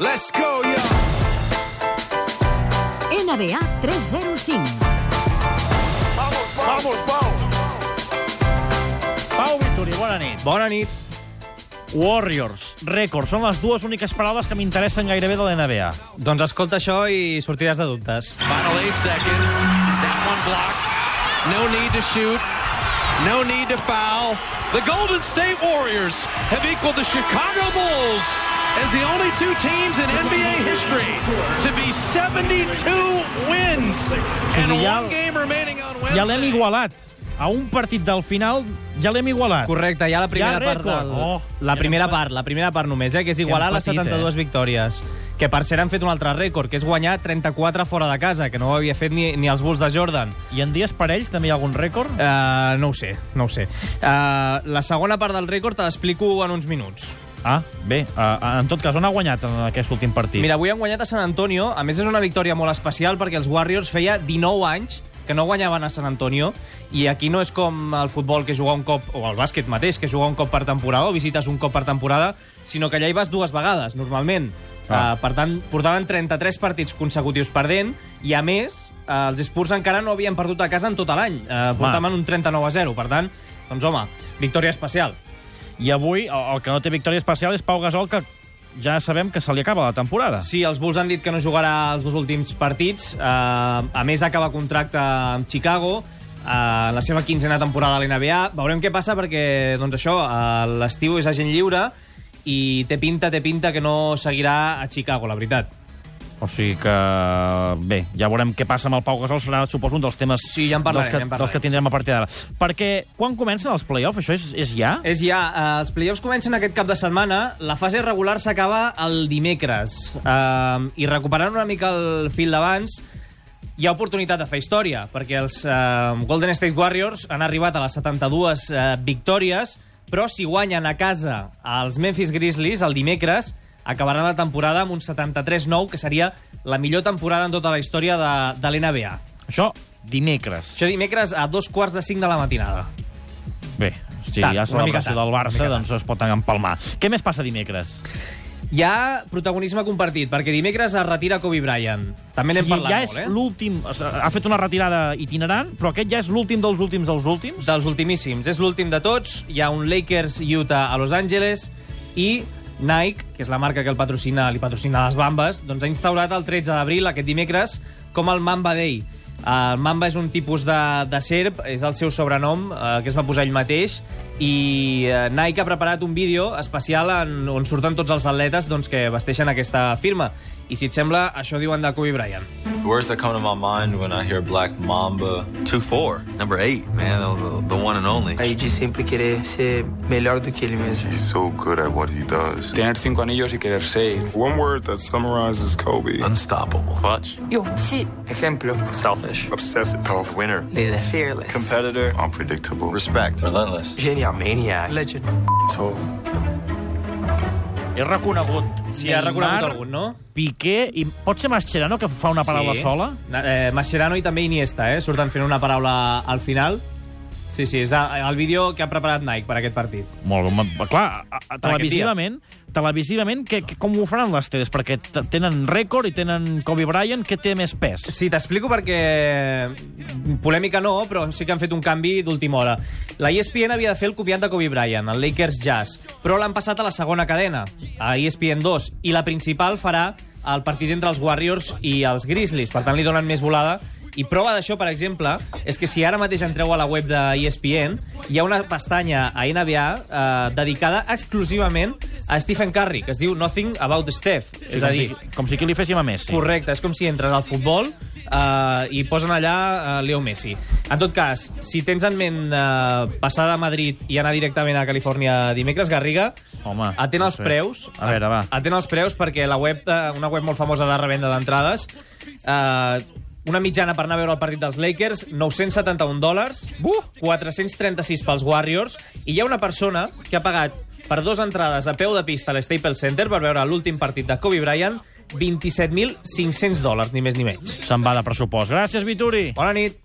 Let's go, yo! NBA 305. Vamos, Pau! Pau Vituri, bona nit. Bona nit. Warriors, rècord, són les dues úniques paraules que m'interessen gairebé de la NBA. Doncs escolta això i sortiràs de dubtes. Final eight seconds. That one blocked. No need to shoot. No need to foul. The Golden State Warriors have equaled the Chicago Bulls as the only two teams in NBA history to be 72 wins. And one game remaining on Wednesday. Ja l'hem igualat. A un partit del final ja l'hem igualat. Correcte, ja la primera Ja part del... Oh, la era primera part, la primera part només, eh, que és igualar les patit, 72 eh? victòries. Que per cert han fet un altre rècord, que és guanyar 34 fora de casa, que no ho havia fet ni, ni els Bulls de Jordan. I en dies parells també hi ha algun rècord? Uh, no ho sé, no ho sé. Uh, la segona part del rècord te l'explico en uns minuts. Ah, bé, uh, en tot cas, on ha guanyat en aquest últim partit? Mira, avui han guanyat a San Antonio. A més, és una victòria molt especial perquè els Warriors feia 19 anys que no guanyaven a San Antonio i aquí no és com el futbol que juga un cop, o el bàsquet mateix, que juga un cop per temporada o visites un cop per temporada, sinó que allà hi vas dues vegades, normalment. Ah. Uh, per tant, portaven 33 partits consecutius perdent i, a més, uh, els Spurs encara no havien perdut a casa en tot l'any. Uh, portaven un 39 a 0. Per tant, doncs, home, victòria especial. I avui, el, el que no té victòria especial és Pau Gasol, que ja sabem que se li acaba la temporada. Sí, els Bulls han dit que no jugarà els dos últims partits. Uh, a més, acaba contracte amb Chicago uh, la seva quinzena temporada a l'NBA. Veurem què passa perquè, doncs això, uh, l'estiu és agent lliure i té pinta, té pinta que no seguirà a Chicago, la veritat. O sigui que, bé, ja veurem què passa amb el Pau Gasol, serà, suposo, un dels temes Sí, ja en parlarem, dels, que, ja en parlarem. dels que tindrem a partir d'ara. Perquè quan comencen els play-offs? Això és, és ja? És ja, uh, els playoffs comencen aquest cap de setmana, la fase regular s'acaba el dimecres, uh, i recuperant una mica el fil d'abans, hi ha oportunitat de fer història, perquè els uh, Golden State Warriors han arribat a les 72 uh, victòries, però si guanyen a casa els Memphis Grizzlies el dimecres, acabaran la temporada amb un 73-9, que seria la millor temporada en tota la història de, de l'NBA. Això dimecres. Això dimecres a dos quarts de cinc de la matinada. Bé, si Tard, hi ha celebració del Barça, doncs es pot empalmar. Què més passa dimecres? Hi ha protagonisme compartit, perquè dimecres es retira Kobe Bryant. També n'hem sigui, parlat ja molt, és eh? l'últim... Ha fet una retirada itinerant, però aquest ja és l'últim dels últims dels últims? Dels ultimíssims. És l'últim de tots. Hi ha un Lakers-Utah a Los Angeles i Nike, que és la marca que el patrocina, li patrocina les Bambes, doncs ha instaurat el 13 d'abril, aquest dimecres, com el Mamba Day. El Mamba és un tipus de, de serp, és el seu sobrenom, eh, que es va posar ell mateix, i eh, Nike ha preparat un vídeo especial en, on surten tots els atletes doncs, que vesteixen aquesta firma. I si et sembla, això diuen de Kobe Bryant. The words that come to my mind when I hear Black Mamba 2-4, number 8, man, the, the one and only. Aí de sempre querer ser melhor do que ele mesmo. He's so good at what he does. Tener cinco anillos y querer seis. One word that summarizes Kobe. Unstoppable. Clutch. 勇气，Ejemplo, Selfish. Obsessive. Tough. Winner. Leader. fearless, Competitor. Unpredictable. Respect. Relentless. genial, Maniac. legend. So, He reconegut Sí, ha reconegut algun, no? Piqué, i pot ser Mascherano, que fa una paraula sola? Na- Eh, Mascherano i també Iniesta, eh? Surten fent una paraula al final. Sí, sí, és el vídeo que ha preparat Nike per aquest partit. Molt bé, clar, televisivament, televisivament que, que, com ho faran les teles? Perquè tenen rècord i tenen Kobe Bryant, què té més pes? Sí, t'explico perquè... Polèmica no, però sí que han fet un canvi d'última hora. La ESPN havia de fer el copiat de Kobe Bryant, el Lakers Jazz, però l'han passat a la segona cadena, a ESPN 2, i la principal farà el partit entre els Warriors i els Grizzlies. Per tant, li donen més volada i prova d'això, per exemple, és que si ara mateix entreu a la web de ESPN, hi ha una pestanya a NBA eh, dedicada exclusivament a Stephen Curry, que es diu Nothing About Steph. Sí, és a com dir, si, com si aquí li féssim a Messi. Correcte, és com si entres al futbol eh, i posen allà eh, Leo Messi. En tot cas, si tens en ment eh, passar de Madrid i anar directament a Califòrnia dimecres, Garriga, Home, atén no els sé. preus. A veure, va. Atén els preus perquè la web, eh, una web molt famosa de revenda d'entrades, eh, una mitjana per anar a veure el partit dels Lakers, 971 dòlars, Uh! 436 pels Warriors, i hi ha una persona que ha pagat per dues entrades a peu de pista a l'Staples Center per veure l'últim partit de Kobe Bryant, 27.500 dòlars, ni més ni menys. Se'n va de pressupost. Gràcies, Vituri. Bona nit.